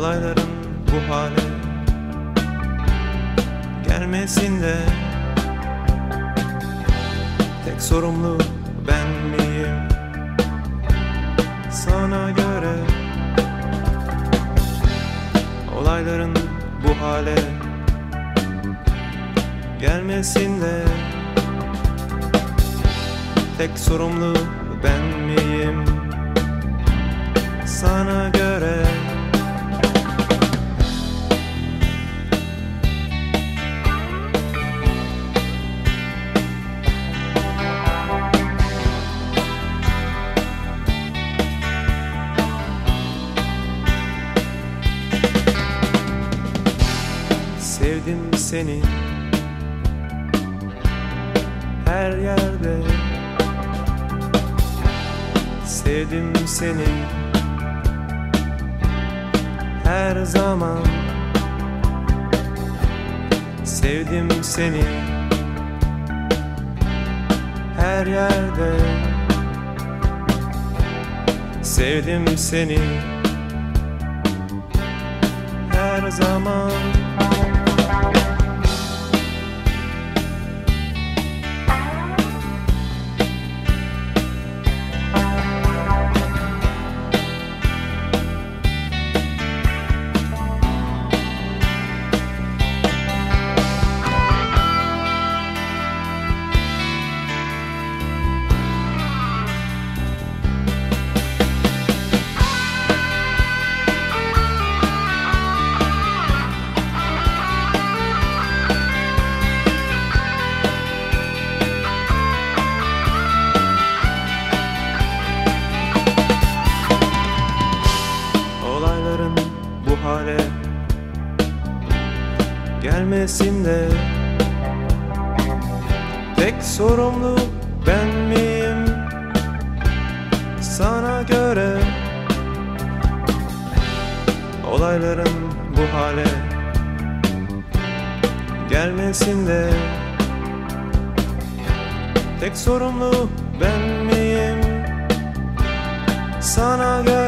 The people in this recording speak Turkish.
Olayların bu hale gelmesin de. Tek sorumlu ben miyim? Sana göre Olayların bu hale gelmesin de. Tek sorumlu ben miyim? Sana göre Sevdim seni. Her yerde. Sevdim seni. Her zaman. Sevdim seni. Her yerde. Sevdim seni. Her zaman gelmesin de. Tek sorumlu ben miyim? Sana göre. Olayların bu hale gelmesin de. Tek sorumlu ben miyim? Sana göre.